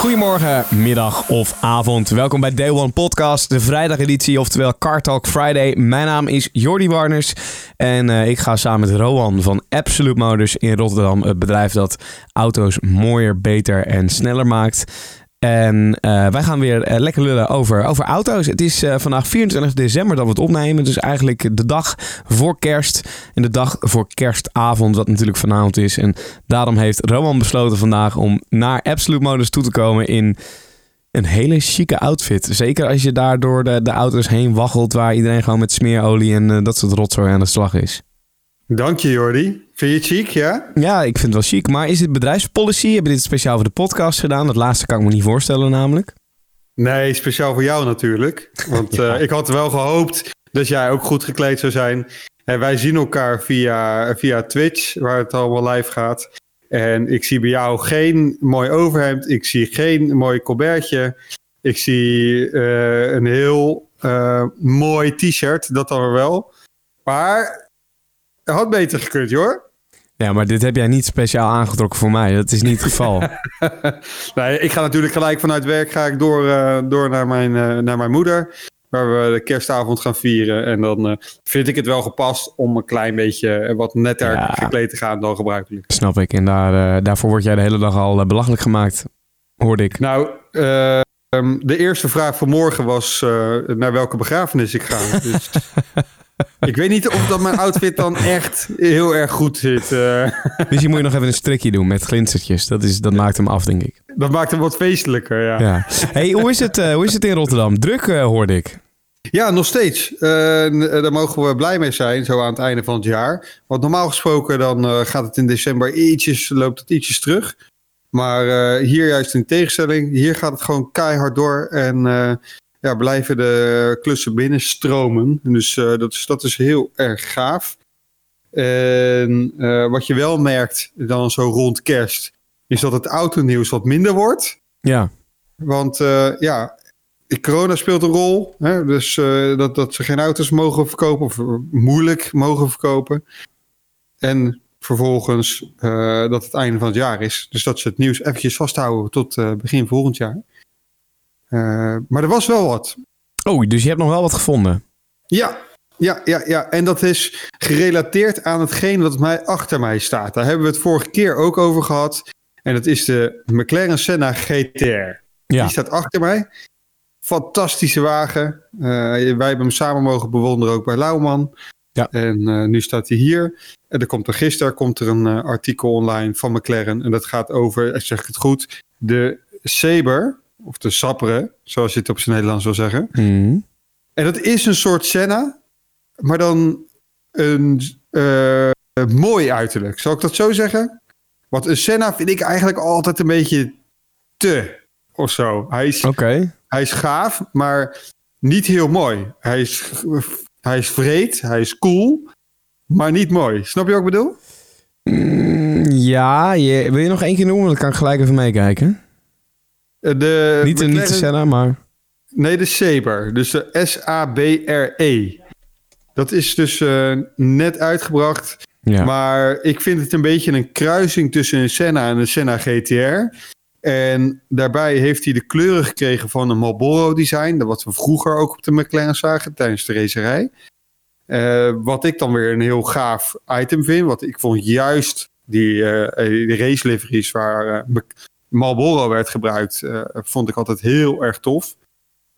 Goedemorgen, middag of avond. Welkom bij Day One Podcast, de vrijdageditie, oftewel Car Talk Friday. Mijn naam is Jordi Warners en eh, ik ga samen met Rowan van Absolute Motors in Rotterdam, het bedrijf dat auto's mooier, beter en sneller maakt. En eh, wij gaan weer eh, lekker lullen over, over auto's. Het is eh, vandaag 24 december dat we het opnemen. Dus eigenlijk de dag voor kerst. En de dag voor kerstavond, wat natuurlijk vanavond is. En daarom heeft Roman besloten vandaag om naar Absolute Motors toe te komen in een hele chique outfit. Zeker als je daar door de, de auto's heen waggelt... waar iedereen gewoon met smeerolie en dat soort rotzooi aan de slag is. Dank je, Jordi. Vind je het chic, ja? Ja, ik vind het wel chic. Maar is dit bedrijfspolicy? Hebben dit speciaal voor de podcast gedaan? Dat laatste kan ik me niet voorstellen namelijk. Nee, speciaal voor jou natuurlijk. Want eh, ik had wel gehoopt dat jij ook goed gekleed zou zijn. En wij zien elkaar via, via Twitch, waar het allemaal live gaat. En ik zie bij jou geen mooi overhemd. Ik zie geen mooi colbertje. Ik zie eh, een heel eh, mooi t-shirt, dat dan wel. Maar had beter gekund, hoor. Ja, maar dit heb jij niet speciaal aangetrokken voor mij. Dat is niet het geval. nee, ik ga natuurlijk gelijk vanuit werk ga ik door, eh, door naar, mijn, eh, naar mijn moeder. Waar we de kerstavond gaan vieren. En dan eh, vind ik het wel gepast om een klein beetje wat netter Ja. gekleed te gaan dan gebruikelijk. Snap ik. En daar, daarvoor word jij de hele dag al belachelijk gemaakt. Hoorde ik. Nou, eh, ehm, de eerste vraag van morgen was naar welke begrafenis ik ga. Dus ik weet niet of dat mijn outfit dan echt heel erg goed zit. eh. Dus je moet je nog even een strikje doen met glinstertjes. Dat, is, dat maakt hem af, denk ik. dat maakt hem wat feestelijker, ja. Ja. Hey, hoe is het, eh, hoe is het in Rotterdam? Druk, eh, hoorde ik. Ja, nog steeds. Daar mogen we blij mee zijn, zo aan het einde van het jaar. Want normaal gesproken dan gaat het in december ietsjes, loopt het ietsjes terug. Maar hier juist in tegenstelling, hier gaat het gewoon keihard door. En ja, blijven de klussen binnenstromen. Dus eh, dat, is, dat is heel erg gaaf. En eh, wat je wel merkt dan zo rond kerst, is dat het autonieuws wat minder wordt. Ja. Want eh, ja, corona speelt een rol. Hè? Dus dat, dat ze geen auto's mogen verkopen of moeilijk mogen verkopen. En vervolgens dat het einde van het jaar is. Dus dat ze het nieuws eventjes vasthouden tot begin volgend jaar. Eh, maar er was wel wat. Oh, dus je hebt nog wel wat gevonden. Ja, ja, ja, ja. En dat is gerelateerd aan hetgeen wat mij achter mij staat. Daar hebben we het vorige keer ook over gehad. En dat is de McLaren Senna GTR. Ja. Die staat achter mij. Fantastische wagen. Eh, wij hebben hem samen mogen bewonderen ook bij Lauwman. Ja. En eh, nu staat hij hier. En er komt er gisteren komt er een artikel online van McLaren. En dat gaat over, zeg ik het goed, de Saber. Of de Sapre, zoals je het op zijn Nederlands wil zeggen. Mhm. En dat is een soort Senna, maar dan een eh, mooi uiterlijk. Zal ik dat zo zeggen? Want een Senna vind ik eigenlijk altijd een beetje te of zo. Hij is, Oké. hij is gaaf, maar niet heel mooi. Hij is, hij is vreed, hij is cool, maar niet mooi. Snap je wat ik bedoel? Mm, ja, je, wil je nog één keer noemen? Dan kan ik gelijk even meekijken. Eh, De Niet, de- niet de Senna, maar... Nee, de Saber. Dus de S-A-B-R-E. Dat is dus eh, net uitgebracht. Ja. Maar ik vind het een beetje een kruising tussen een Senna en een Senna GTR. En daarbij heeft hij de kleuren gekregen van een Marlboro design. Dat wat we vroeger ook op de McLaren zagen tijdens de racerij. Eh, wat ik dan weer een heel gaaf item vind. Want ik vond juist die, eh die race liveries waar Marlboro werd gebruikt, eh, vond ik altijd heel erg tof.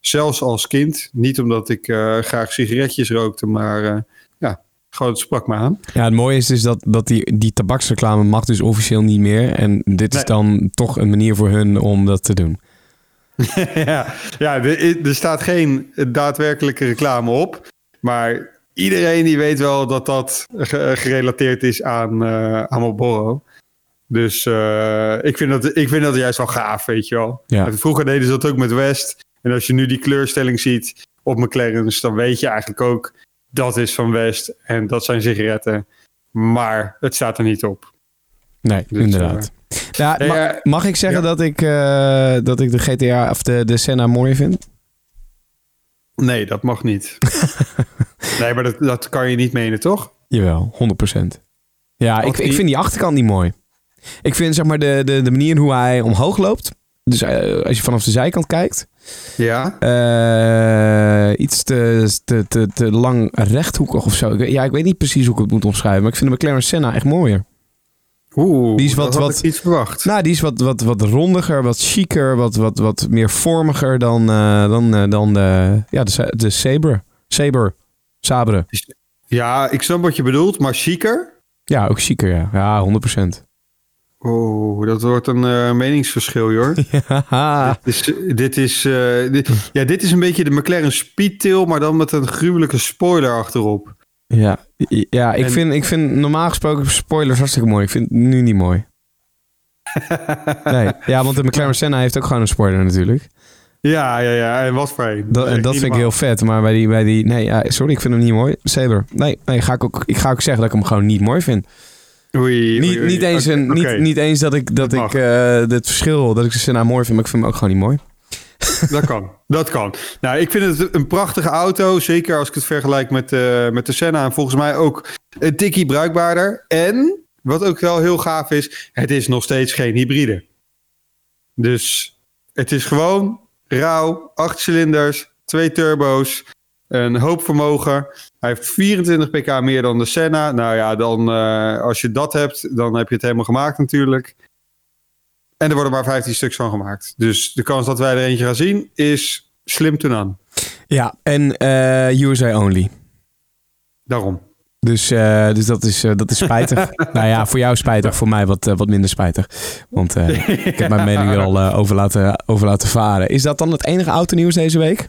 Zelfs als kind. Niet omdat ik eh, graag sigaretjes rookte, maar eh, ja, gewoon het sprak me aan. Ja, het mooie is dus dat, dat die, die tabaksreclame mag dus officieel niet meer. En dit is dan toch een manier voor hun om dat te doen. ja, ja er, er staat geen daadwerkelijke reclame op. Maar iedereen die weet wel dat dat ge- gerelateerd is aan, eh aan Marlboro. Dus eh, ik, vind dat, ik vind dat juist wel gaaf, weet je wel. Ja. Vroeger deden ze dat ook met West. En als je nu die kleurstelling ziet, op McLaren's, dan weet je eigenlijk ook dat is van West en dat zijn sigaretten. Maar het staat er niet op. Nee, Dus, inderdaad. Ja, Nee, ma- ja, mag ik zeggen ja. dat, ik, dat ik de GTA of de, de Senna mooi vind? Nee, dat mag niet. nee, maar dat, dat kan je niet menen, toch? Jawel, 100%. Ja, ik, ik vind die achterkant niet mooi. Ik vind zeg maar de, de, de manier hoe hij omhoog loopt. Dus eh, als je vanaf de zijkant kijkt. Ja. eh, iets te, te, te, te lang rechthoekig of zo. Ja, ik weet niet precies hoe ik het moet omschrijven. Maar ik vind de McLaren Senna echt mooier. Oeh, Die is wat- dat had wat- ik niet verwacht. Nou, die is wat, wat, wat rondiger, wat chiquer, wat, wat, wat meer vormiger dan, eh, dan, dan de, ja, de, de Sabre. Sabre. Sabre. Ja, ik snap wat je bedoelt, maar chiquer? Ja, ook chiquer, ja. Ja, 100%. Oeh, dat wordt een eh, meningsverschil, hoor. Haha. Dus, dit, is, eh, dit, ja, dit is een beetje de McLaren Speedtail, maar dan met een gruwelijke spoiler achterop. Ja, ja ik, En- vind, ik vind normaal gesproken spoilers hartstikke mooi. Ik vind het nu niet mooi. nee, ja, want de McLaren Senna heeft ook gewoon een spoiler natuurlijk. Ja, ja, ja. En wat voor een. Dat, en dat vind ik heel vet. Maar bij die, bij die nee, ja, sorry, ik vind hem niet mooi. Saber. Nee, nee ga ik, ook, ik ga ook zeggen dat ik hem gewoon niet mooi vind. Oei, Niet, oei, oei. niet, eens, een, niet, niet eens dat ik, dat Dat ik mag. eh, het verschil, dat ik de Senna mooi vind, maar ik vind hem ook gewoon niet mooi. Dat kan, dat kan. Nou, ik vind het een prachtige auto. Zeker als ik het vergelijk met, eh, met de Senna. En volgens mij ook een tikkie bruikbaarder. En, wat ook wel heel gaaf is, het is nog steeds geen hybride. Dus het is gewoon rauw, acht cilinders, twee turbo's, een hoop vermogen. Hij heeft 24 pk meer dan de Senna. Nou ja, dan, eh, als je dat hebt, dan heb je het helemaal gemaakt natuurlijk. En er worden maar 15 stuks van gemaakt. Dus de kans dat wij er eentje gaan zien is slim te aan. Ja, en eh, USA only. Daarom. Dus, eh, dus dat, is, dat is spijtig. nou ja, voor jou spijtig, voor mij wat, wat minder spijtig. Want ik heb mijn mening er al over, laten, over laten varen. Is dat dan het enige autonieuws deze week?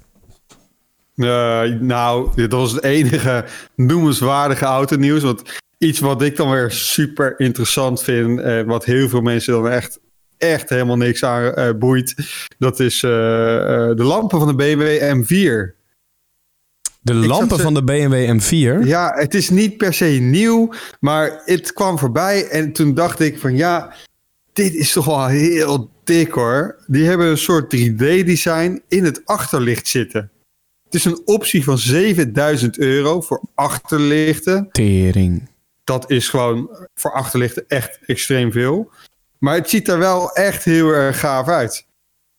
Eh, nou, dit was het enige noemenswaardige autonieuws. Want iets wat ik dan weer super interessant vind. En wat heel veel mensen dan echt, echt helemaal niks aan eh, boeit. Dat is eh, eh, de lampen van de BMW M4. De lampen ze- van de BMW M4. Ja, het is niet per se nieuw, maar het kwam voorbij en toen dacht ik van ja, dit is toch wel heel dik hoor. Die hebben een soort 3D-design in het achterlicht zitten. Het is een optie van 7000 euro voor achterlichten. Tering. Dat is gewoon voor achterlichten echt extreem veel. Maar het ziet er wel echt heel erg gaaf uit.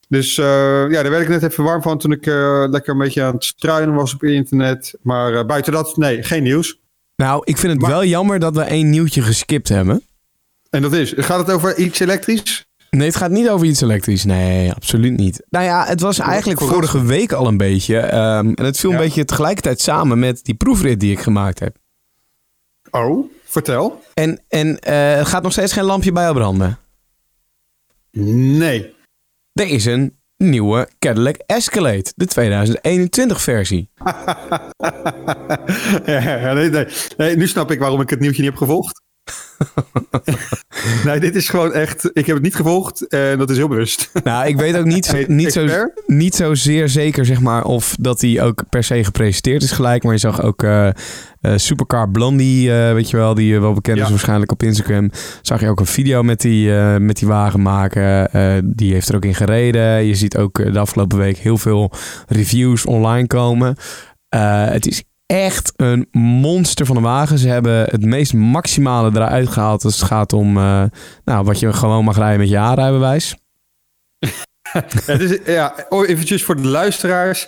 Dus eh, ja, daar werd ik net even warm van toen ik eh, lekker een beetje aan het struinen was op internet. Maar eh, buiten dat, nee, geen nieuws. Nou, ik vind het Maar- wel jammer dat we één nieuwtje geskipt hebben. En dat is, gaat het over iets elektrisch? Nee, het gaat niet over iets elektrisch. Nee, absoluut niet. Nou ja, het was eigenlijk vorige week al een beetje. ehm, en het viel een Ja. beetje tegelijkertijd samen met die proefrit die ik gemaakt heb. Oh, vertel. En, en het gaat nog steeds geen lampje bij jou branden. Nee. Er is een nieuwe Cadillac Escalade, de 2021 versie. ja, ja, nee, nee. nee, nu snap ik waarom ik het nieuwtje niet heb gevolgd. nee, dit is gewoon echt... Ik heb het niet gevolgd en dat is heel bewust. Nou, ik weet ook niet, niet, zo, niet zo zeer zeker zeg maar, of dat hij ook per se gepresenteerd is gelijk. Maar je zag ook eh, Supercar Blondie, eh, weet je wel, die wel bekend is waarschijnlijk op Instagram. Zag je ook een video met die, met die wagen maken. Die heeft er ook in gereden. Je ziet ook de afgelopen week heel veel reviews online komen. Het is echt een monster van een wagen. Ze hebben het meest maximale eruit gehaald als het gaat om eh, nou, wat je gewoon mag rijden met je is, ja, oh, eventjes voor de luisteraars.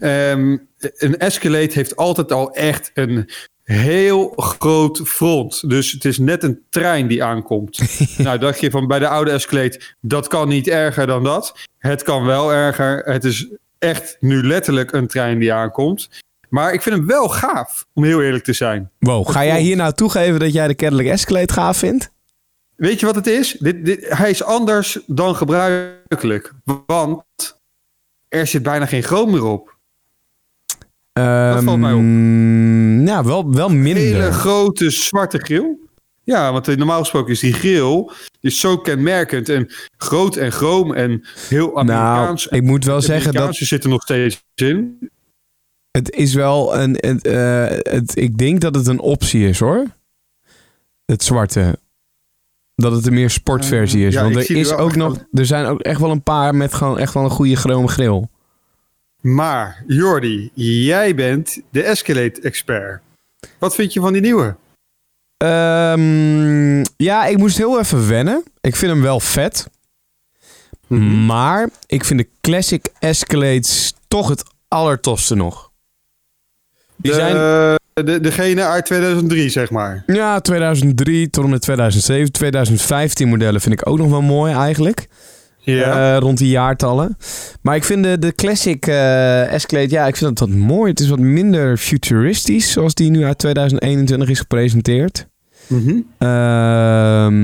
Ehm, een Escalade heeft altijd al echt een heel groot front. Dus het is net een trein die aankomt. nou, dacht je van bij de oude Escalade, dat kan niet erger dan dat. Het kan wel erger. Het is echt nu letterlijk een trein die aankomt. Maar ik vind hem wel gaaf, om heel eerlijk te zijn. Wow, ga jij hier nou toegeven dat jij de Cadillac Escalade gaaf vindt? Weet je wat het is? Dit, dit, hij is anders dan gebruikelijk. Want er zit bijna geen chroom meer op. valt mij op. Ehm, Ja, wel, wel minder. hele grote zwarte grill. Ja, want normaal gesproken is die grill is zo kenmerkend en groot en chroom en heel nou, Amerikaans. ik moet wel zeggen dat... Amerikaanse zit er nog steeds in. Het is wel een. Het, eh, het, ik denk dat het een optie is hoor. Het zwarte. Dat het een meer sportversie is. Ja, Want er is ook nog. Er zijn ook echt wel een paar met gewoon echt wel een goede chrome grill. Maar Jordi, jij bent de Escalate-expert. Wat vind je van die nieuwe? Ehm, ja, ik moest heel even wennen. Ik vind hem wel vet. Mhm. Maar ik vind de Classic Escalades toch het allertofste nog. Die de, zijn de, degene uit 2003, zeg maar. ja, 2003 tot en met 2007. 2015 modellen vind ik ook nog wel mooi eigenlijk. Ja. Eh, rond die jaartallen. Maar ik vind de, de Classic eh Escalade, ja, ik vind dat wat mooi. Het is wat minder futuristisch, zoals die nu uit 2021 is gepresenteerd. Mhm. Ehm,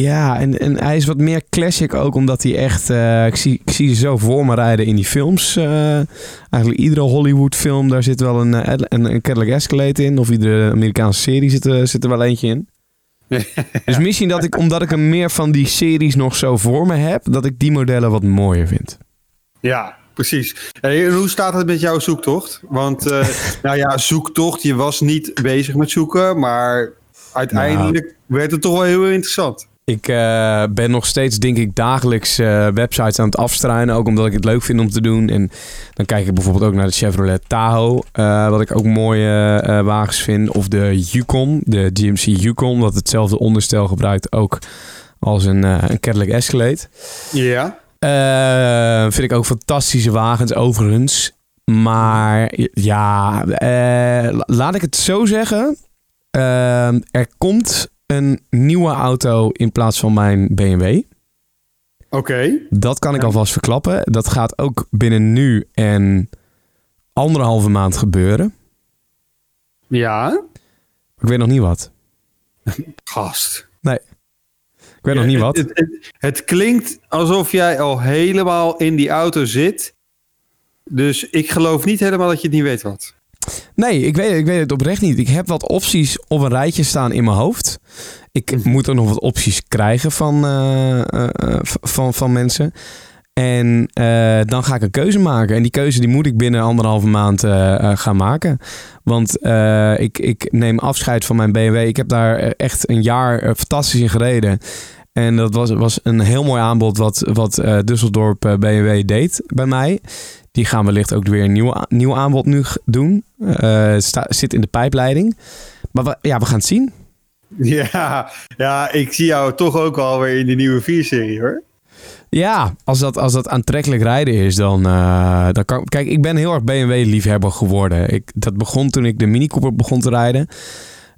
ja, en, en hij is wat meer classic ook, omdat hij echt... eh, ik, zie, ik zie ze zo voor me rijden in die films. eh, eigenlijk iedere Hollywood film, daar zit wel een, eh, een, een Cadillac Escalade in. Of iedere Amerikaanse serie zit, er- zit er wel eentje in. dus misschien dat ik, omdat ik hem meer van die series nog zo voor me heb, dat ik die modellen wat mooier vind. Ja, precies. En hoe staat het met jouw zoektocht? Want, nou ja, zoektocht, je was niet bezig met zoeken, maar uiteindelijk werd het toch wel heel interessant. Ik eh, ben nog steeds, denk ik, dagelijks eh, websites aan het afstruinen. Ook omdat ik het leuk vind om te doen. En dan kijk ik bijvoorbeeld ook naar de Chevrolet Tahoe. eh, wat ik ook mooie wagens vind. Of de Yukon, de GMC Yukon. Wat hetzelfde onderstel gebruikt ook als een, een Cadillac Escalade. Ja. Vind ik ook fantastische wagens, overigens. Maar ja, la- laat ik het zo zeggen. Eh, er komt een nieuwe auto in plaats van mijn BMW. Oké. Dat kan ik alvast verklappen. Dat gaat ook binnen nu en anderhalve maand gebeuren. Ja. Ik weet nog niet wat. Gast. Ik weet nog niet wat. Het, het, het klinkt alsof jij al helemaal in die auto zit. Dus ik geloof niet helemaal dat je het niet weet wat. Nee, ik weet, ik weet het oprecht niet. Ik heb wat opties op een rijtje staan in mijn hoofd. Ik moet er nog wat opties krijgen van, eh, eh, eh, van, van mensen. En dan ga ik een keuze maken. En die keuze die moet ik binnen anderhalve maand gaan maken. Want ik, ik neem afscheid van mijn BMW. Ik heb daar echt een jaar fantastisch in gereden. En dat was, was een heel mooi aanbod wat, wat Düsseldorp eh, BMW deed bij mij. Die gaan wellicht ook weer een nieuw, nieuw aanbod nu doen. Sta- zit in de pijpleiding. Maar we, ja, we gaan het zien. Ja, ja, ik zie jou toch ook alweer in die nieuwe 4-serie hoor. Ja, als dat, als dat aantrekkelijk rijden is, dan, eh, dan kan... Kijk, ik ben heel erg BMW-liefhebber geworden. Ik, dat begon toen ik de Mini Cooper begon te rijden.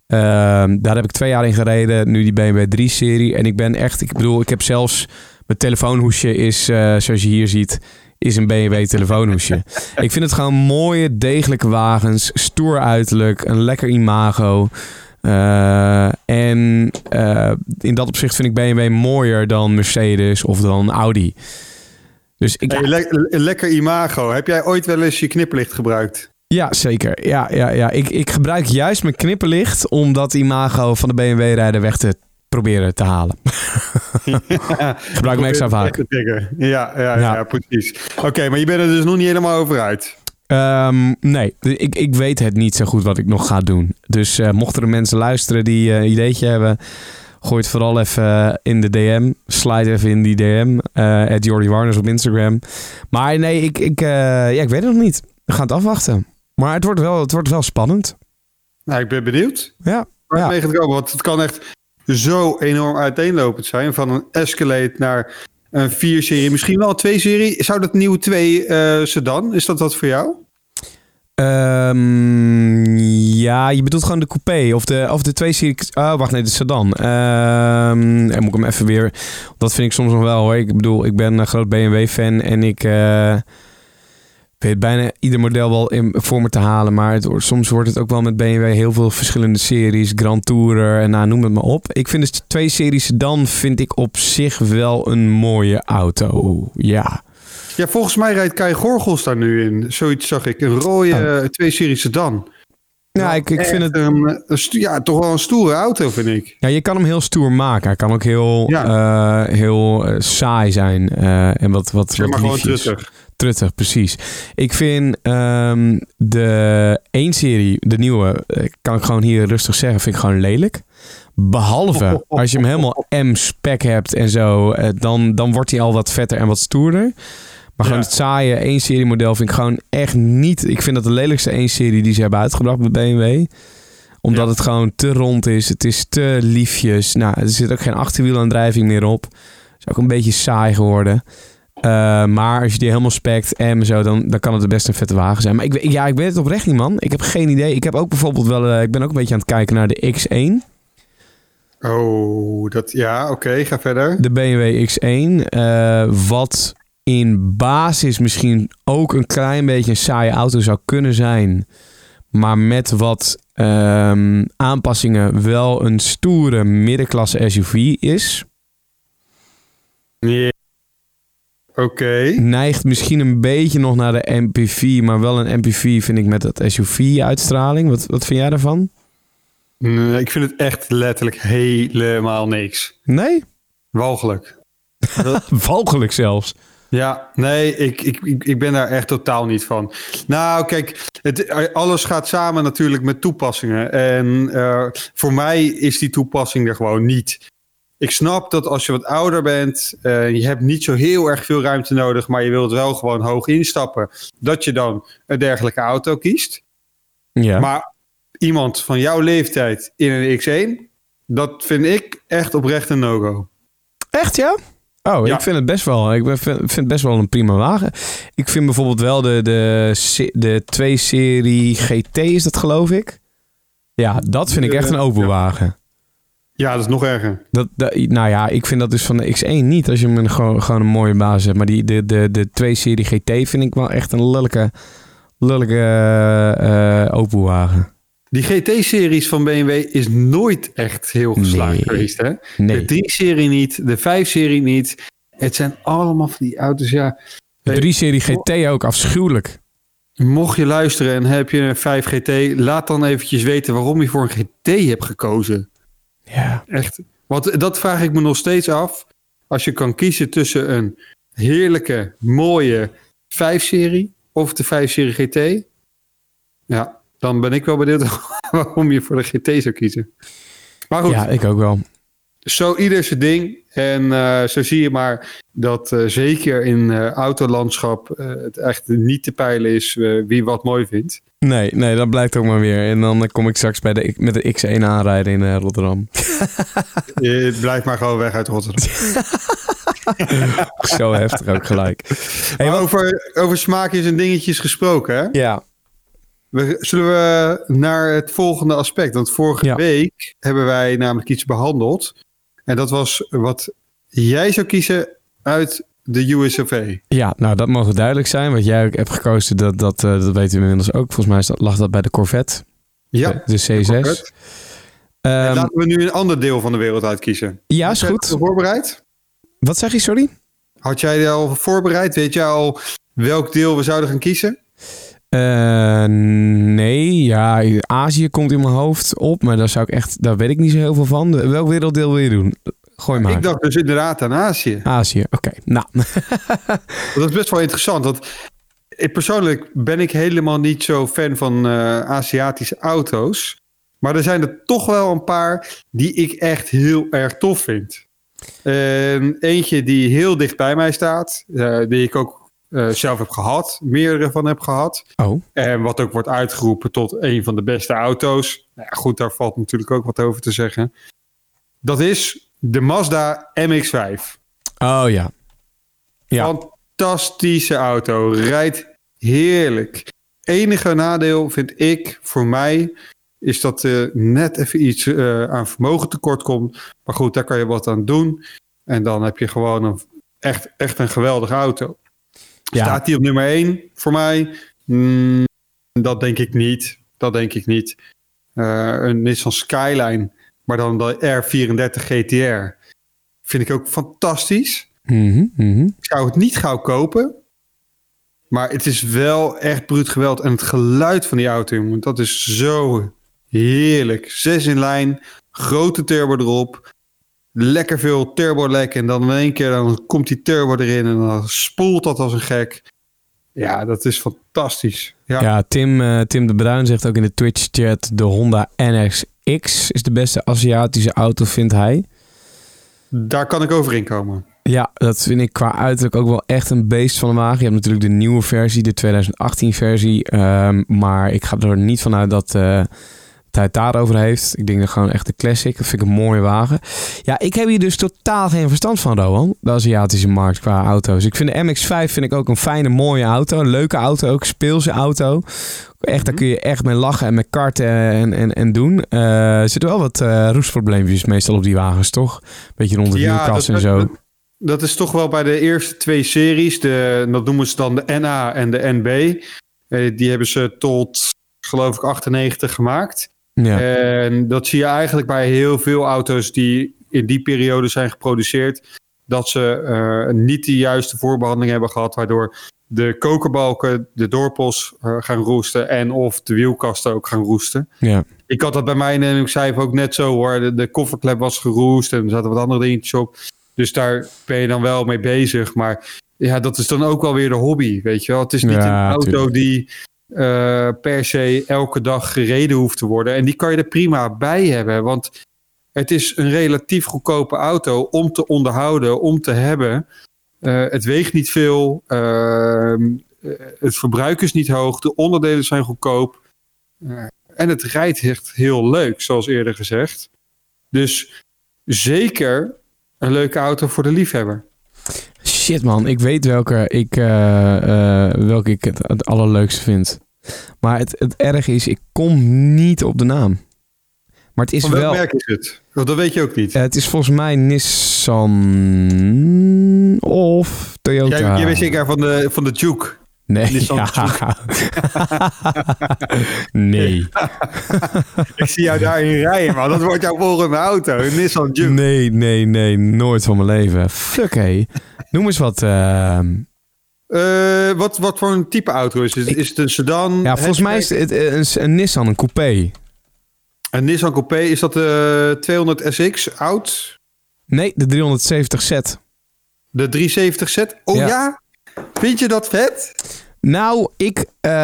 Ehm, daar heb ik twee jaar in gereden. Nu die BMW 3-serie. En ik ben echt... Ik bedoel, ik heb zelfs... Mijn telefoonhoesje is, eh, zoals je hier ziet... is een BMW telefoonhoesje. ik vind het gewoon mooie, degelijke wagens. Stoer uiterlijk. Een lekker imago. Eh, en eh, in dat opzicht vind ik BMW mooier dan Mercedes of dan Audi. Dus ik, Hey, le- le- lekker imago. Heb jij ooit wel eens je knipperlicht gebruikt? ja, zeker. Ja, ja, ja. Ik, ik gebruik juist mijn knipperlicht om dat imago van de BMW-rijder weg te proberen te halen. gebruik hem extra vaak. Ja, ja, ja, precies. Oké, maar je bent er dus nog niet helemaal over uit. Ehm, nee, ik, ik weet het niet zo goed wat ik nog ga doen. Dus eh, mochten er mensen luisteren die eh, een ideetje hebben, gooi het vooral even eh, in de DM. Slide even in die DM. at Jordi Warners op Instagram. Maar nee, ik, ik, ja, ik weet het nog niet. We gaan het afwachten. Maar het wordt wel, het wordt wel spannend. Nou, ik ben benieuwd Ja, waar Ja. het komen. Want het kan echt zo enorm uiteenlopend zijn. Van een Escalade naar een 4-serie. Misschien wel een 2-serie. Zou dat nieuwe 2 eh sedan? Is dat wat voor jou? Ehm, ja, je bedoelt gewoon de coupé of de, of de twee serie. Oh, wacht, nee, de sedan. Ehm en moet ik hem even weer. Dat vind ik soms nog wel hoor. Ik bedoel, ik ben een groot BMW-fan en ik eh, weet bijna ieder model wel in, voor me te halen. Maar het, soms wordt het ook wel met BMW heel veel verschillende series. Grand Tourer en nou, noem het maar op. Ik vind de twee series sedan vind ik op zich wel een mooie auto. Ja. Ja, volgens mij rijdt Kai Gorgels daar nu in. Zoiets zag ik. Een rode 2-serie sedan. Ja, ik, ik vind het. Een, een sto- ja, toch wel een stoere auto, vind ik. Ja, je kan hem heel stoer maken. Hij kan ook heel, Ja. eh, heel eh, saai zijn. eh, en wat, wat, wat maar gewoon truttig. Truttig, precies. Ik vind ehm, de 1-serie, de nieuwe, eh, kan ik gewoon hier rustig zeggen, vind ik gewoon lelijk. Behalve als je hem helemaal M-spec hebt en zo, eh, dan, dan wordt hij al wat vetter en wat stoerder. Maar gewoon Ja. het saaie 1-serie model vind ik gewoon echt niet... Ik vind dat de lelijkste 1-serie die ze hebben uitgebracht bij BMW. Omdat Ja. het gewoon te rond is. Het is te liefjes. Nou, er zit ook geen achterwielaandrijving meer op. is ook een beetje saai geworden. Eh, maar als je die helemaal spekt en zo, dan, dan kan het best een vette wagen zijn. Maar ik, ja, ik weet het oprecht niet, man. Ik heb geen idee. Ik heb ook bijvoorbeeld wel... eh, ik ben ook een beetje aan het kijken naar de X1. Oh, dat, ja, oké, ga verder. De BMW X1. eh, wat in basis misschien ook een klein beetje een saaie auto zou kunnen zijn. Maar met wat ehm, aanpassingen wel een stoere middenklasse SUV is. Ja. Oké. Neigt misschien een beetje nog naar de MPV. Maar wel een MPV vind ik met dat SUV-uitstraling. Wat, wat vind jij daarvan? Nee, ik vind het echt letterlijk helemaal niks. Nee? Walgelijk. Walgelijk zelfs. Ja, nee, ik, ik, ik, ben daar echt totaal niet van. Nou, kijk, het, alles gaat samen natuurlijk met toepassingen. En eh, voor mij is die toepassing er gewoon niet. Ik snap dat als je wat ouder bent, eh, je hebt niet zo heel erg veel ruimte nodig, maar je wilt wel gewoon hoog instappen, dat je dan een dergelijke auto kiest. Ja. Maar iemand van jouw leeftijd in een X1, dat vind ik echt oprecht een no-go. Echt, ja? Oh, Ja. ik vind het best wel. Ik vind, vind het best wel een prima wagen. Ik vind bijvoorbeeld wel de, de, de 2-serie GT, is dat geloof ik? Ja, dat vind ik echt een open Ja. wagen. Ja, dat is nog erger. Dat, dat- nou ja, ik vind dat dus van de X1 niet. Als je hem een, gewoon, gewoon een mooie basis hebt. Maar die, de, de, de 2-serie GT vind ik wel echt een lelijke, lelijke eh, eh, open wagen. Die GT-series van BMW is nooit echt heel geslaagd Nee. geweest, hè? Nee, De 3-serie niet, de 5-serie niet. Het zijn allemaal van die auto's, ja. de 3-serie GT ook afschuwelijk. Mocht je luisteren en heb je een 5 GT, laat dan eventjes weten waarom je voor een GT hebt gekozen. Ja. Echt. Want dat vraag ik me nog steeds af. Als je kan kiezen tussen een heerlijke, mooie 5-serie of de 5-serie GT. Ja, dan ben ik wel benieuwd waarom je voor de GT zou kiezen. Maar goed, ja, ik ook wel. zo ieder zijn ding. En eh, zo zie je maar dat eh, zeker in eh autolandschap het echt niet te peilen is wie wat mooi vindt. Nee, nee, dat blijkt ook maar weer. En dan kom ik straks bij de, met de X1 aanrijden in eh, Rotterdam. Het blijft maar gewoon weg uit Rotterdam. Zo heftig ook gelijk. Hey, Maar wat- over, over smaakjes en dingetjes gesproken, hè? Ja, We, zullen we naar het volgende aspect? Want vorige Ja. week hebben wij namelijk iets behandeld. En dat was wat jij zou kiezen uit de USOV. ja, nou dat mogen duidelijk zijn. Wat jij ook hebt gekozen, dat, dat, eh, dat weten we inmiddels ook. Volgens mij is dat- lag dat bij de Corvette, Ja, de, de C6. Corvette. En Ehm, laten we nu een ander deel van de wereld uitkiezen. ja, is Had jij goed. voorbereid? Wat zeg je, sorry? Had jij dat al voorbereid? Weet jij al welk deel we zouden gaan kiezen? Eh, nee, ja, Azië komt in mijn hoofd op, maar daar zou ik echt, daar weet ik niet zo heel veel van. Welk werelddeel wil je doen? Gooi maar. Ik dacht dus inderdaad aan Azië. Azië, oké. Nou, Dat is best wel interessant. Want ik, persoonlijk ben ik helemaal niet zo fan van eh, Aziatische auto's. Maar er zijn er toch wel een paar die ik echt heel erg tof vind. En eentje die heel dicht bij mij staat, eh, die ik ook eh, zelf heb gehad, meerdere van heb gehad. oh, En wat ook wordt uitgeroepen tot een van de beste auto's. Nou ja, goed, daar valt natuurlijk ook wat over te zeggen. Dat is de Mazda MX-5. oh ja. Ja. Fantastische auto. Rijdt heerlijk. Enige nadeel vind ik voor mij is dat er net even iets eh, aan vermogen tekort komt. Maar goed, daar kan je wat aan doen. En dan heb je gewoon een, echt, echt een geweldige auto. Ja. Staat die op nummer 1 voor mij? Mm, dat denk ik niet. Dat denk ik niet. Eh, een Nissan Skyline, maar dan de R34 GTR. Vind ik ook fantastisch. Mhm, mhm. Ik zou het niet gauw kopen. Maar het is wel echt bruut geweld. En het geluid van die auto, jongen, dat is zo heerlijk. Zes in lijn, grote turbo erop. Lekker veel turbo lek. En dan in één keer dan komt die turbo erin en dan spoelt dat als een gek. Ja, dat is fantastisch. Ja, Ja, Tim, eh, Tim de Bruin zegt ook in de Twitch-chat... de Honda NSX is de beste Aziatische auto, vindt hij. daar kan ik over inkomen. Ja, dat vind ik qua uiterlijk ook wel echt een beest van een wagen. Je hebt natuurlijk de nieuwe versie, de 2018 versie. ehm, maar ik ga er niet vanuit dat eh, hij het daarover heeft. Ik denk dat gewoon echt de classic. Dat vind ik een mooie wagen. Ja, ik heb hier dus totaal geen verstand van, Rowan. De Aziatische markt qua auto's. Ik vind de MX-5 vind ik ook een fijne, mooie auto. Een leuke auto ook. Speelse auto. Echt, daar kun je echt mee lachen en met karten en, en, en doen. Eh, er zitten wel wat eh roestprobleempjes meestal op die wagens, toch? Beetje rond de wielkast en zo. Dat, dat is toch wel bij de eerste twee series. De, dat noemen ze dan de NA en de NB. Eh, die hebben ze tot, geloof ik, 98 gemaakt. Ja. En dat zie je eigenlijk bij heel veel auto's die in die periode zijn geproduceerd. Dat ze eh, niet de juiste voorbehandeling hebben gehad. Waardoor de kokerbalken, de dorpels eh, gaan roesten. En of de wielkasten ook gaan roesten. ja. Ik had dat bij mij in de MX-5 ook net zo hoor. De, de kofferklep was geroest en er zaten wat andere dingetjes op. Dus daar ben je dan wel mee bezig. Maar ja, dat is dan ook wel weer de hobby, weet je wel. Het is niet Ja, een auto tuurlijk. die eh, per se elke dag gereden hoeft te worden. En die kan je er prima bij hebben. Want het is een relatief goedkope auto om te onderhouden, om te hebben. Eh, het weegt niet veel. ehm, eh, het verbruik is niet hoog. De onderdelen zijn goedkoop. En het rijdt echt heel leuk, zoals eerder gezegd. Dus zeker een leuke auto voor de liefhebber. Shit man, ik weet welke ik, eh, welke ik het, het allerleukste vind. Maar het, het erg is, ik kom niet op de naam. Maar het is Van welk wel... merk is het? Want dat weet je ook niet. het is volgens mij Nissan of Toyota. Jij, jij weet zeker van de, van de Juke. Nee. Ja. nee. Ik zie jou daarin rijden, maar dat wordt jouw volgende auto. Een Nissan Juke. Nee, nee, nee. Nooit van mijn leven. Fuck hé. Noem eens wat. ehm, Eh, wat, wat voor een type auto is het? Is het een sedan? ja, volgens mij is het het een, een Nissan, een coupé. Een Nissan Coupé. Is dat de 200 SX oud? Nee, de 370Z. De 370Z? Oh Ja. ja? Vind je dat vet? Nou, ik. ehm,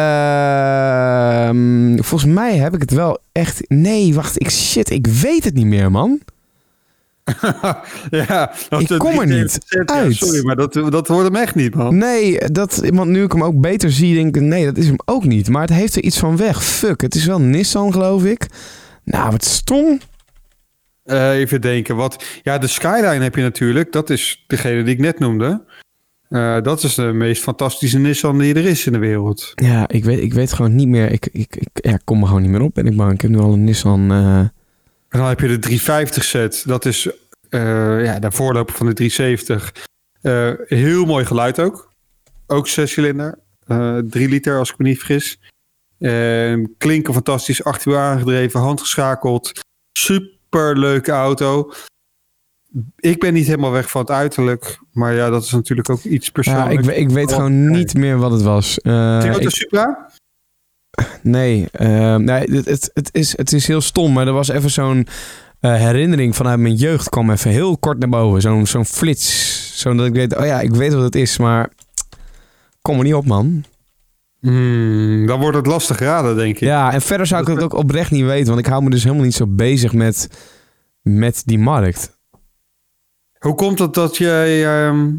volgens mij heb ik het wel echt. Nee, wacht. Ik, shit, ik weet het niet meer, man. ja, Ik kom er niet 370Z, ja, uit. sorry, maar dat, dat wordt hem echt niet, man. Nee, dat, want nu ik hem ook beter zie, denk ik. Nee, dat is hem ook niet. Maar het heeft er iets van weg. Fuck, het is wel Nissan, geloof ik. Nou, wat stom. Eh, even denken. Wat, ja, de Skyline heb je natuurlijk. Dat is degene die ik net noemde. Eh, dat is de meest fantastische Nissan die er is in de wereld. Ja, ik weet, ik weet gewoon niet meer. Ik, ik, ik, ja, kom er gewoon niet meer op, ben ik bang. Ik heb nu al een Nissan. eh, En dan heb je de 350 set. Dat is eh, ja, de voorloper van de 370. Eh, heel mooi geluid ook. Ook zescilinder. eh 3 liter als ik me niet vergis. Eh, klinken fantastisch. Acht uur aangedreven, handgeschakeld. Super leuke auto. Ik ben niet helemaal weg van het uiterlijk. Maar ja, dat is natuurlijk ook iets ja, persoonlijks. ik, ik weet gewoon niet meer wat het was. Eh, Toyota ik- Supra? Nee, ehm, nee het, het, het, is, het is heel stom, maar er was even zo'n eh, herinnering vanuit mijn jeugd kwam even heel kort naar boven. Zo'n zo'n flits. Zodat ik weet, oh ja, ik weet wat het is, maar kom er niet op, man. Hmm, dan wordt het lastig raden, denk ik. Ja, en verder zou ik het ook oprecht niet weten, want ik hou me dus helemaal niet zo bezig met, met die markt. Hoe komt het dat jij ehm,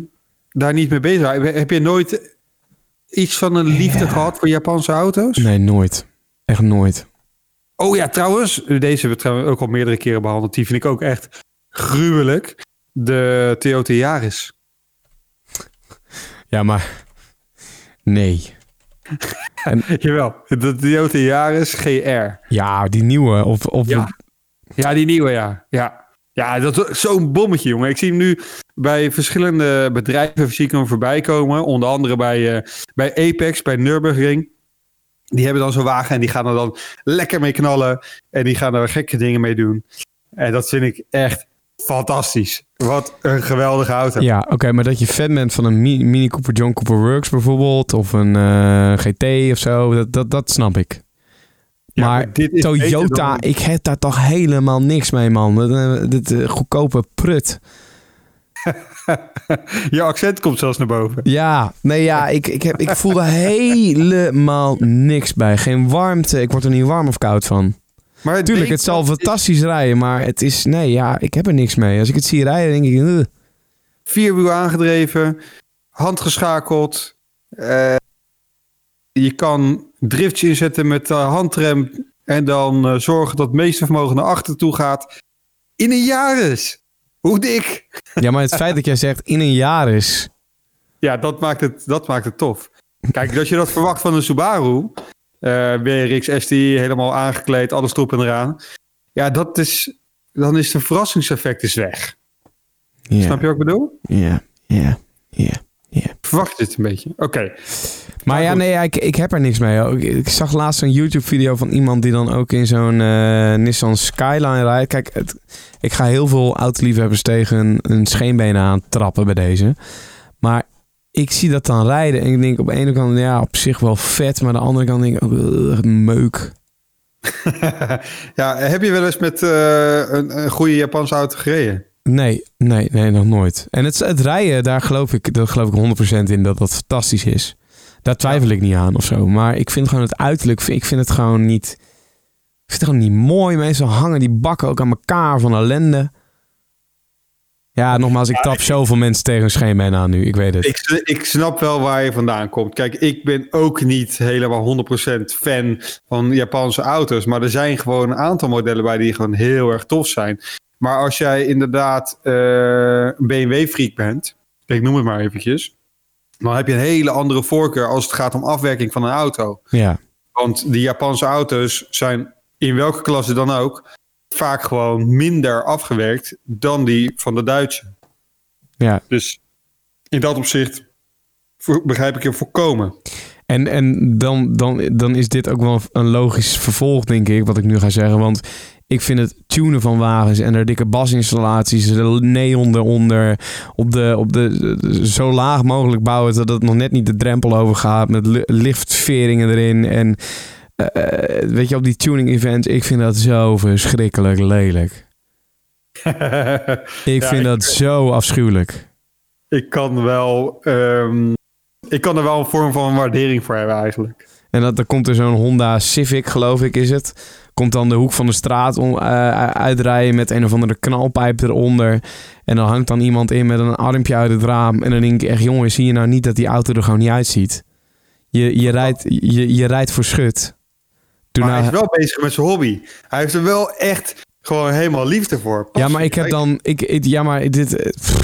daar niet mee bezig bent? Heb je nooit iets van een liefde Ja. gehad voor Japanse auto's? Nee, nooit. Echt nooit. Oh ja, trouwens, deze hebben we trouwens ook al meerdere keren behandeld. Die vind ik ook echt gruwelijk. De Toyota Yaris. Ja, maar nee. Jawel, de Toyota Yaris GR. Ja, die nieuwe. Of, of Ja. Ja, die nieuwe, ja. Ja, ja dat zo'n bommetje, jongen. Ik zie hem nu bij verschillende bedrijven hem voorbij komen. Onder andere bij, eh, bij Apex, bij Nürburgring. Die hebben dan zo'n wagen en die gaan er dan lekker mee knallen. En die gaan er gekke dingen mee doen. En dat vind ik echt fantastisch. Wat een geweldige auto. Ja, oké, maar dat je fan bent van een Mi- Mini Cooper John Cooper Works bijvoorbeeld, of een eh, GT of zo, dat, dat, dat snap ik. Ja, maar dit is Toyota, dan- ik heb daar toch helemaal niks mee, man. Dat, eh, dit eh, goedkope prut. Je accent komt zelfs naar boven. Ja, nee, ja, ik, ik, heb, ik voel daar helemaal niks bij. Geen warmte. Ik word er niet warm of koud van. Maar het Tuurlijk, het zal fantastisch rijden, maar het is... Nee, ja, ik heb er niks mee. Als ik het zie rijden, denk ik... "Ugh." Vierwiel aangedreven, handgeschakeld. eh, je kan driftje inzetten met de handrem en dan eh, zorgen dat het meeste vermogen naar achter toe gaat. In een Yaris. Hoe dik? Ja, maar het feit dat jij zegt in een jaar is... Ja, dat maakt het, dat maakt het tof. Kijk, als je dat verwacht van een Subaru, eh WRX ST, helemaal aangekleed, alles erop en eraan. Ja, dat is, dan is de verrassingseffect is weg. Snap je wat ik bedoel? ja, ja, ja. Verwacht je het een beetje? Oké. Maar ja, nee, ik, ik heb er niks mee. Ik, ik zag laatst een YouTube-video van iemand die dan ook in zo'n eh, Nissan Skyline rijdt. Kijk, het, ik ga heel veel autoliefhebbers tegen een, een scheenbenen aan trappen bij deze. Maar ik zie dat dan rijden en ik denk op de ene kant, ja, op zich wel vet. Maar aan de andere kant denk ik, meuk. ja, heb je wel eens met eh, een, een goede Japanse auto gereden? Nee, nee, nee, nog nooit. En het, het rijden, daar geloof ik, daar geloof ik 100% in dat dat fantastisch is. Daar twijfel ik niet aan of zo. Maar ik vind gewoon het uiterlijk, ik vind het gewoon niet... Ik vind het gewoon niet mooi. Meestal hangen die bakken ook aan elkaar van ellende. Ja, nogmaals, ik trap zoveel mensen tegen scheenbeen aan nu. Ik weet het. Ik, ik snap wel waar je vandaan komt. Kijk, ik ben ook niet helemaal 100% fan van Japanse auto's. Maar er zijn gewoon een aantal modellen bij die gewoon heel erg tof zijn. Maar als jij inderdaad eh, een BMW-freak bent, ik noem het maar eventjes. Dan heb je een hele andere voorkeur als het gaat om afwerking van een auto. Ja, Want die Japanse auto's zijn in welke klasse dan ook vaak gewoon minder afgewerkt dan die van de Duitse. ja. Dus in dat opzicht begrijp ik je volkomen. En, en dan, dan, dan is dit ook wel een logisch vervolg, denk ik, wat ik nu ga zeggen. Want ik vind het tunen van wagens en er dikke basinstallaties, de neon eronder, op de, op de, zo laag mogelijk bouwen dat het nog net niet de drempel overgaat, met li- liftveringen erin. En eh, weet je, op die tuning events, ik vind dat zo verschrikkelijk lelijk. Ik Ja, vind ik- dat zo afschuwelijk. ik kan wel. ehm, ik kan er wel een vorm van waardering voor hebben eigenlijk. En dat, dan komt er zo'n Honda Civic, geloof ik, is het. Komt dan de hoek van de straat om, eh, uitrijden met een of andere knalpijp eronder. En dan hangt dan iemand in met een armpje uit het raam. En dan denk ik echt, jongen, zie je nou niet dat die auto er gewoon niet uitziet? Je, je, rijdt, je, je rijdt voor schut. Maar hij is wel bezig met zijn hobby. Hij heeft er wel echt gewoon helemaal liefde voor. ja, maar ik heb dan... Ik, ik- ja, maar dit... eh, pff,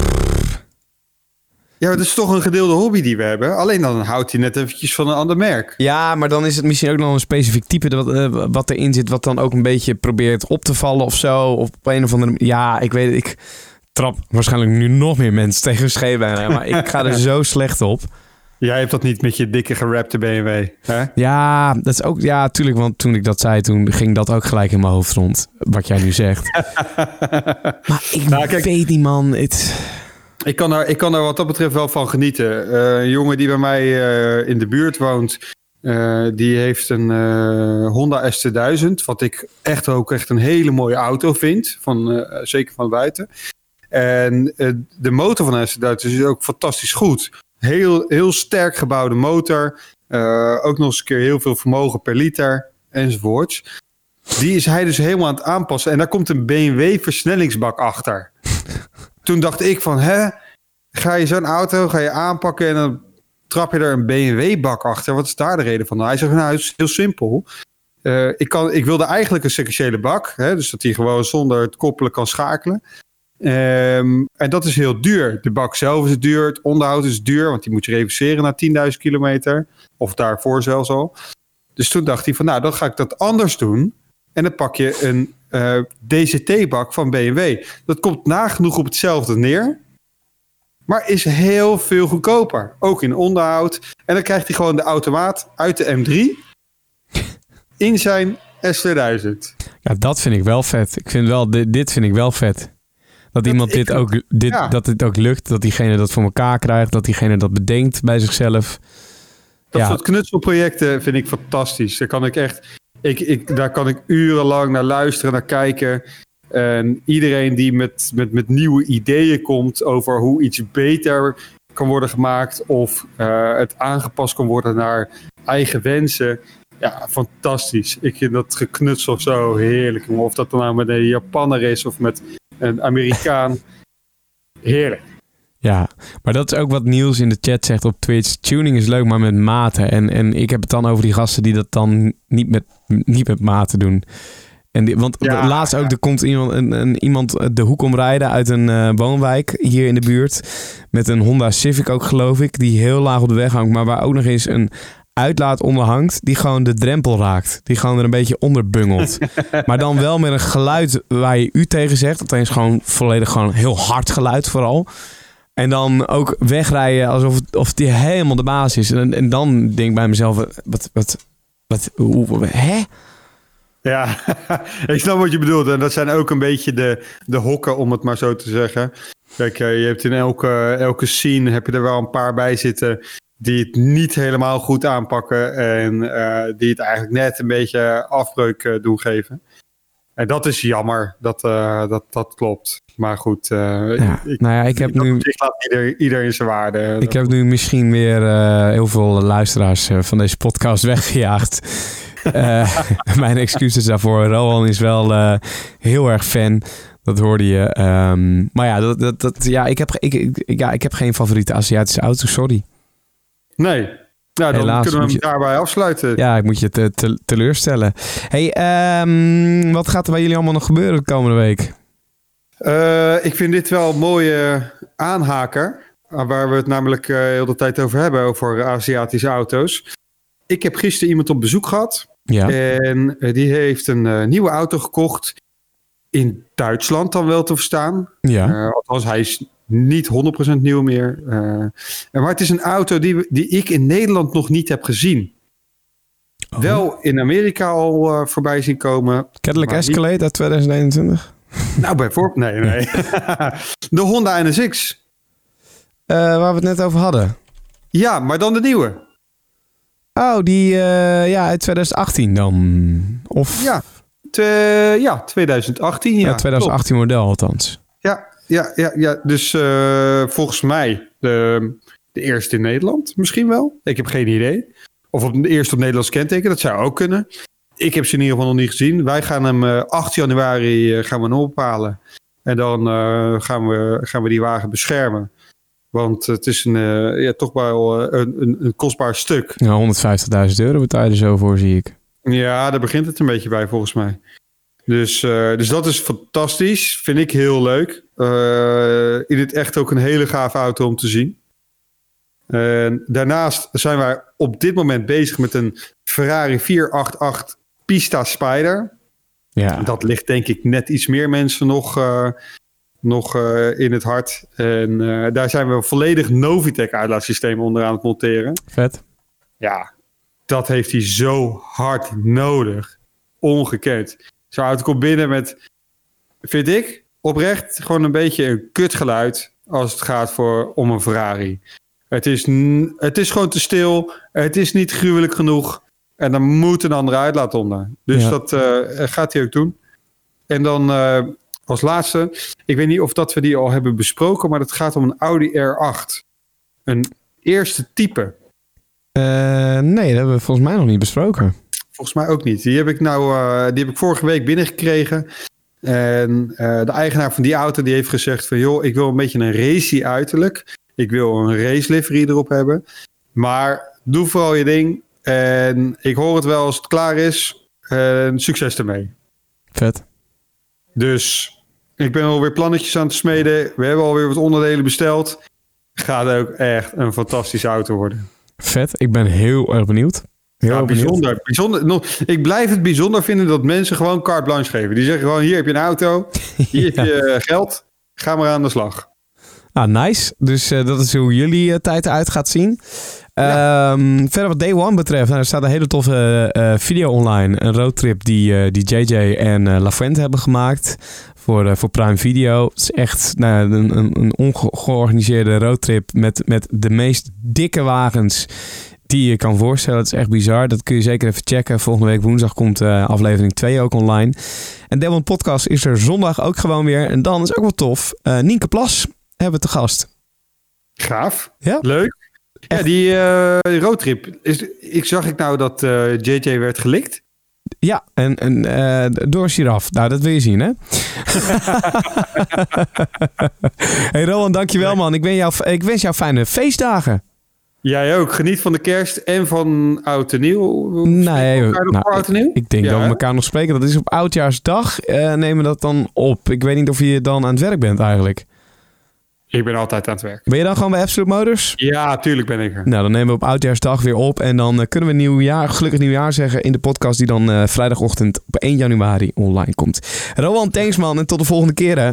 Ja, maar dat is toch een gedeelde hobby die we hebben. Alleen dan houdt hij net eventjes van een ander merk. Ja, maar dan is het misschien ook nog een specifiek type dat, eh, wat erin zit, wat dan ook een beetje probeert op te vallen of zo. Of op een of andere Ja, ik weet ik trap waarschijnlijk nu nog meer mensen tegen aan, maar ik ga er zo slecht op. Jij hebt dat niet met je dikke gerapte BMW. Hè? Ja, dat is ook, ja, tuurlijk, want toen ik dat zei, toen ging dat ook gelijk in mijn hoofd rond, wat jij nu zegt. maar ik Nou, kijk- weet niet, man. Het, Ik kan, daar, ik kan daar wat dat betreft wel van genieten. Eh, een jongen die bij mij eh, in de buurt woont, eh, die heeft een Honda S2000. Wat ik echt ook echt een hele mooie auto vind, van, zeker van buiten. En de motor van de S2000 is ook fantastisch goed. Heel, heel sterk gebouwde motor. Ook nog eens een keer heel veel vermogen per liter enzovoorts. Die is hij dus helemaal aan het aanpassen. En daar komt een BMW versnellingsbak achter. Toen dacht ik van, hè, ga je zo'n auto, ga je aanpakken en dan trap je er een BMW-bak achter. Wat is daar de reden van? Nou, hij zegt, nou, het is heel simpel. Eh, ik, kan, ik wilde eigenlijk een sequentiële bak, hè, dus dat hij gewoon zonder het koppelen kan schakelen. Ehm, en dat is heel duur. De bak zelf is duur, het onderhoud is duur, want die moet je reviseren na 10.000 kilometer. Of daarvoor zelfs al. Dus toen dacht hij van, nou, dan ga ik dat anders doen. En dan pak je een eh, DCT-bak van BMW. Dat komt nagenoeg op hetzelfde neer. Maar is heel veel goedkoper. Ook in onderhoud. En dan krijgt hij gewoon de automaat uit de M3. In zijn S2000. ja, dat vind ik wel vet. Ik vind wel, dit, dit vind ik wel vet. Dat iemand dit ook. ook, dit, Ja. dat dit ook lukt, dat diegene dat voor elkaar krijgt, dat diegene dat bedenkt bij zichzelf. Dat Ja. soort knutselprojecten vind ik fantastisch. Daar kan ik echt. Ik, ik, daar kan ik urenlang naar luisteren, naar kijken. En iedereen die met, met, met nieuwe ideeën komt over hoe iets beter kan worden gemaakt of eh, het aangepast kan worden naar eigen wensen. Ja, fantastisch. Ik vind dat geknutsel zo heerlijk. Of dat dan nou met een Japanner is of met een Amerikaan. Heerlijk. Ja, maar dat is ook wat Niels in de chat zegt op Twitch. Tuning is leuk, maar met mate. En, en ik heb het dan over die gasten die dat dan niet met, niet met mate doen. En die, want Ja, laatst ook, er komt iemand, een, een, iemand de hoek omrijden uit een eh, woonwijk hier in de buurt. Met een Honda Civic ook, geloof ik. Die heel laag op de weg hangt. Maar waar ook nog eens een uitlaat onder hangt. Die gewoon de drempel raakt. Die gewoon er een beetje onder bungelt. maar dan wel met een geluid waar je u tegen zegt. Dat is gewoon volledig gewoon heel hard geluid vooral. En dan ook wegrijden alsof het, of die helemaal de baas is. En, en dan denk ik bij mezelf, wat, wat, wat, hoe, hè? Ja, ik snap wat je bedoelt. En dat zijn ook een beetje de, de hokken, om het maar zo te zeggen. Kijk, eh, je hebt in elke, elke scene heb je er wel een paar bij zitten die het niet helemaal goed aanpakken en eh, die het eigenlijk net een beetje afbreuk eh, doen geven. En dat is jammer, dat, dat, dat klopt. Maar goed, eh, Ja, ik, nou ja, ik heb nu, laat ieder, ieder in zijn waarde. ik heb nu misschien weer eh, heel veel luisteraars eh, van deze podcast weggejaagd. Mijn excuses daarvoor. Rowan is wel heel erg fan. Dat hoorde je. Ehm, maar ja, dat, dat, dat, ja, ik heb, ik, ik- ja, ik heb geen favoriete Aziatische auto, sorry. Nee, nou, dan Helaas, kunnen we hem je- daarbij afsluiten. Ja, ik moet je te, te- teleurstellen. hey, ehm, wat gaat er bij jullie allemaal nog gebeuren de komende week? Eh, ik vind dit wel een mooie aanhaker. eh, Waar we het namelijk eh, heel de tijd over hebben, over Aziatische auto's. Ik heb gisteren iemand op bezoek gehad. Ja, En die heeft een nieuwe auto gekocht. In Duitsland dan wel te verstaan. ja. Althans, hij is niet 100% nieuw meer. Maar het is een auto die, die ik in Nederland nog niet heb gezien. Oh. Wel in Amerika al voorbij zien komen. Cadillac Escalade uit 2021? Nou, bijvoorbeeld. Nee, nee. de Honda NSX. Eh, waar we het net over hadden. Ja, maar dan de nieuwe. Oh, die eh, ja, uit 2018 dan. Of Ja, Te- ja 2018. Ja, ja, 2018 model althans. Ja, ja, ja, ja. dus eh, volgens mij de, de eerste in Nederland misschien wel. Ik heb geen idee. Of op de eerste op Nederlands kenteken, dat zou ook kunnen. Ik heb ze in ieder geval nog niet gezien. Wij gaan hem eh, 8 januari eh, gaan we hem ophalen. En dan eh, gaan, we, gaan we die wagen beschermen. Want het is een, eh, ja, toch wel eh, een, een, een kostbaar stuk. Ja, 150.000 euro betaal je er zo voor, zie ik. Ja, daar begint het een beetje bij volgens mij. Dus, eh, dus dat is fantastisch. Vind ik heel leuk. Eh, in het echt ook een hele gave auto om te zien. En daarnaast zijn wij op dit moment bezig met een Ferrari 488 Pista Spider. Ja, Dat ligt denk ik net iets meer mensen nog, eh, nog eh, in het hart. En eh, daar zijn we volledig Novitec uitlaatsysteem onderaan het monteren. vet. Ja, dat heeft hij zo hard nodig. Ongekend. Zo'n auto komt binnen met, vind ik, oprecht gewoon een beetje een kutgeluid als het gaat voor, om een Ferrari. Het is, het is gewoon te stil. Het is niet gruwelijk genoeg. En dan moet een andere uitlaat onder. Dus Ja. dat eh, gaat hij ook doen. En dan eh, als laatste, ik weet niet of dat we die al hebben besproken, maar het gaat om een Audi R8. Een eerste type. Eh, nee, dat hebben we volgens mij nog niet besproken. Volgens mij ook niet. Die heb ik nou, eh, die heb ik vorige week binnengekregen. En eh, de eigenaar van die auto die heeft gezegd van joh, ik wil een beetje een racy uiterlijk. Ik wil een race livery erop hebben. Maar doe vooral je ding. En ik hoor het wel als het klaar is. En succes ermee. Vet. Dus ik ben alweer plannetjes aan het smeden. We hebben alweer wat onderdelen besteld. Gaat ook echt een fantastische auto worden. Vet. Ik ben heel erg benieuwd. Heel Ja, benieuwd. bijzonder. bijzonder nog, ik blijf het bijzonder vinden dat mensen gewoon carte blanche geven. Die zeggen gewoon, hier heb je een auto, hier heb je geld, ga maar aan de slag. Ah, nice. Dus eh, dat is hoe jullie eh, tijd eruit gaat zien. Ehm, verder wat Day One betreft, nou, er staat een hele toffe eh, video online. Een roadtrip die, die JJ en LaFuente hebben gemaakt voor, voor Prime Video. Het is echt nou, een, een, een ongeorganiseerde roadtrip met, met de meest dikke wagens die je kan voorstellen. Het is echt bizar. Dat kun je zeker even checken. Volgende week woensdag komt aflevering 2 ook online. En Devon Podcast is er zondag ook gewoon weer. En dan is ook wel tof. Nienke Plas hebben we te gast. Gaaf. Ja? Leuk. Ja, die eh, roadtrip. Is, ik zag ik nou dat eh, JJ werd gelikt. Ja, en, en eh, door Giraf. Nou, dat wil je zien, hè? hey Rowan, dankjewel man. Ik, ben jou, ik wens jou fijne feestdagen. Jij ook. Geniet van de kerst en van oud en nieuw. Nee, elkaar nog nou, oud en nieuw? Ik denk Ja, dat we elkaar nog spreken. Dat is op Oudjaarsdag. eh nemen we dat dan op. Ik weet niet of je dan aan het werk bent eigenlijk. Ik ben altijd aan het werk. Ben je dan gewoon bij Absolute Motors? Ja, tuurlijk ben ik er. Nou, dan nemen we op Oudjaarsdag weer op. En dan eh, kunnen we nieuwjaar, gelukkig nieuwjaar zeggen in de podcast die dan eh, vrijdagochtend op 1 januari online komt. Rowan, thanks man. En tot de volgende keer hè.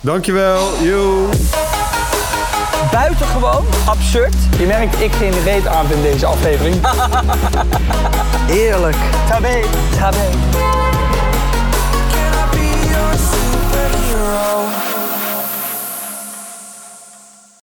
Dankjewel. Yo. Buitengewoon absurd. Je merkt, ik geen reet aan in deze aflevering. Heerlijk. Tabé. Tabé.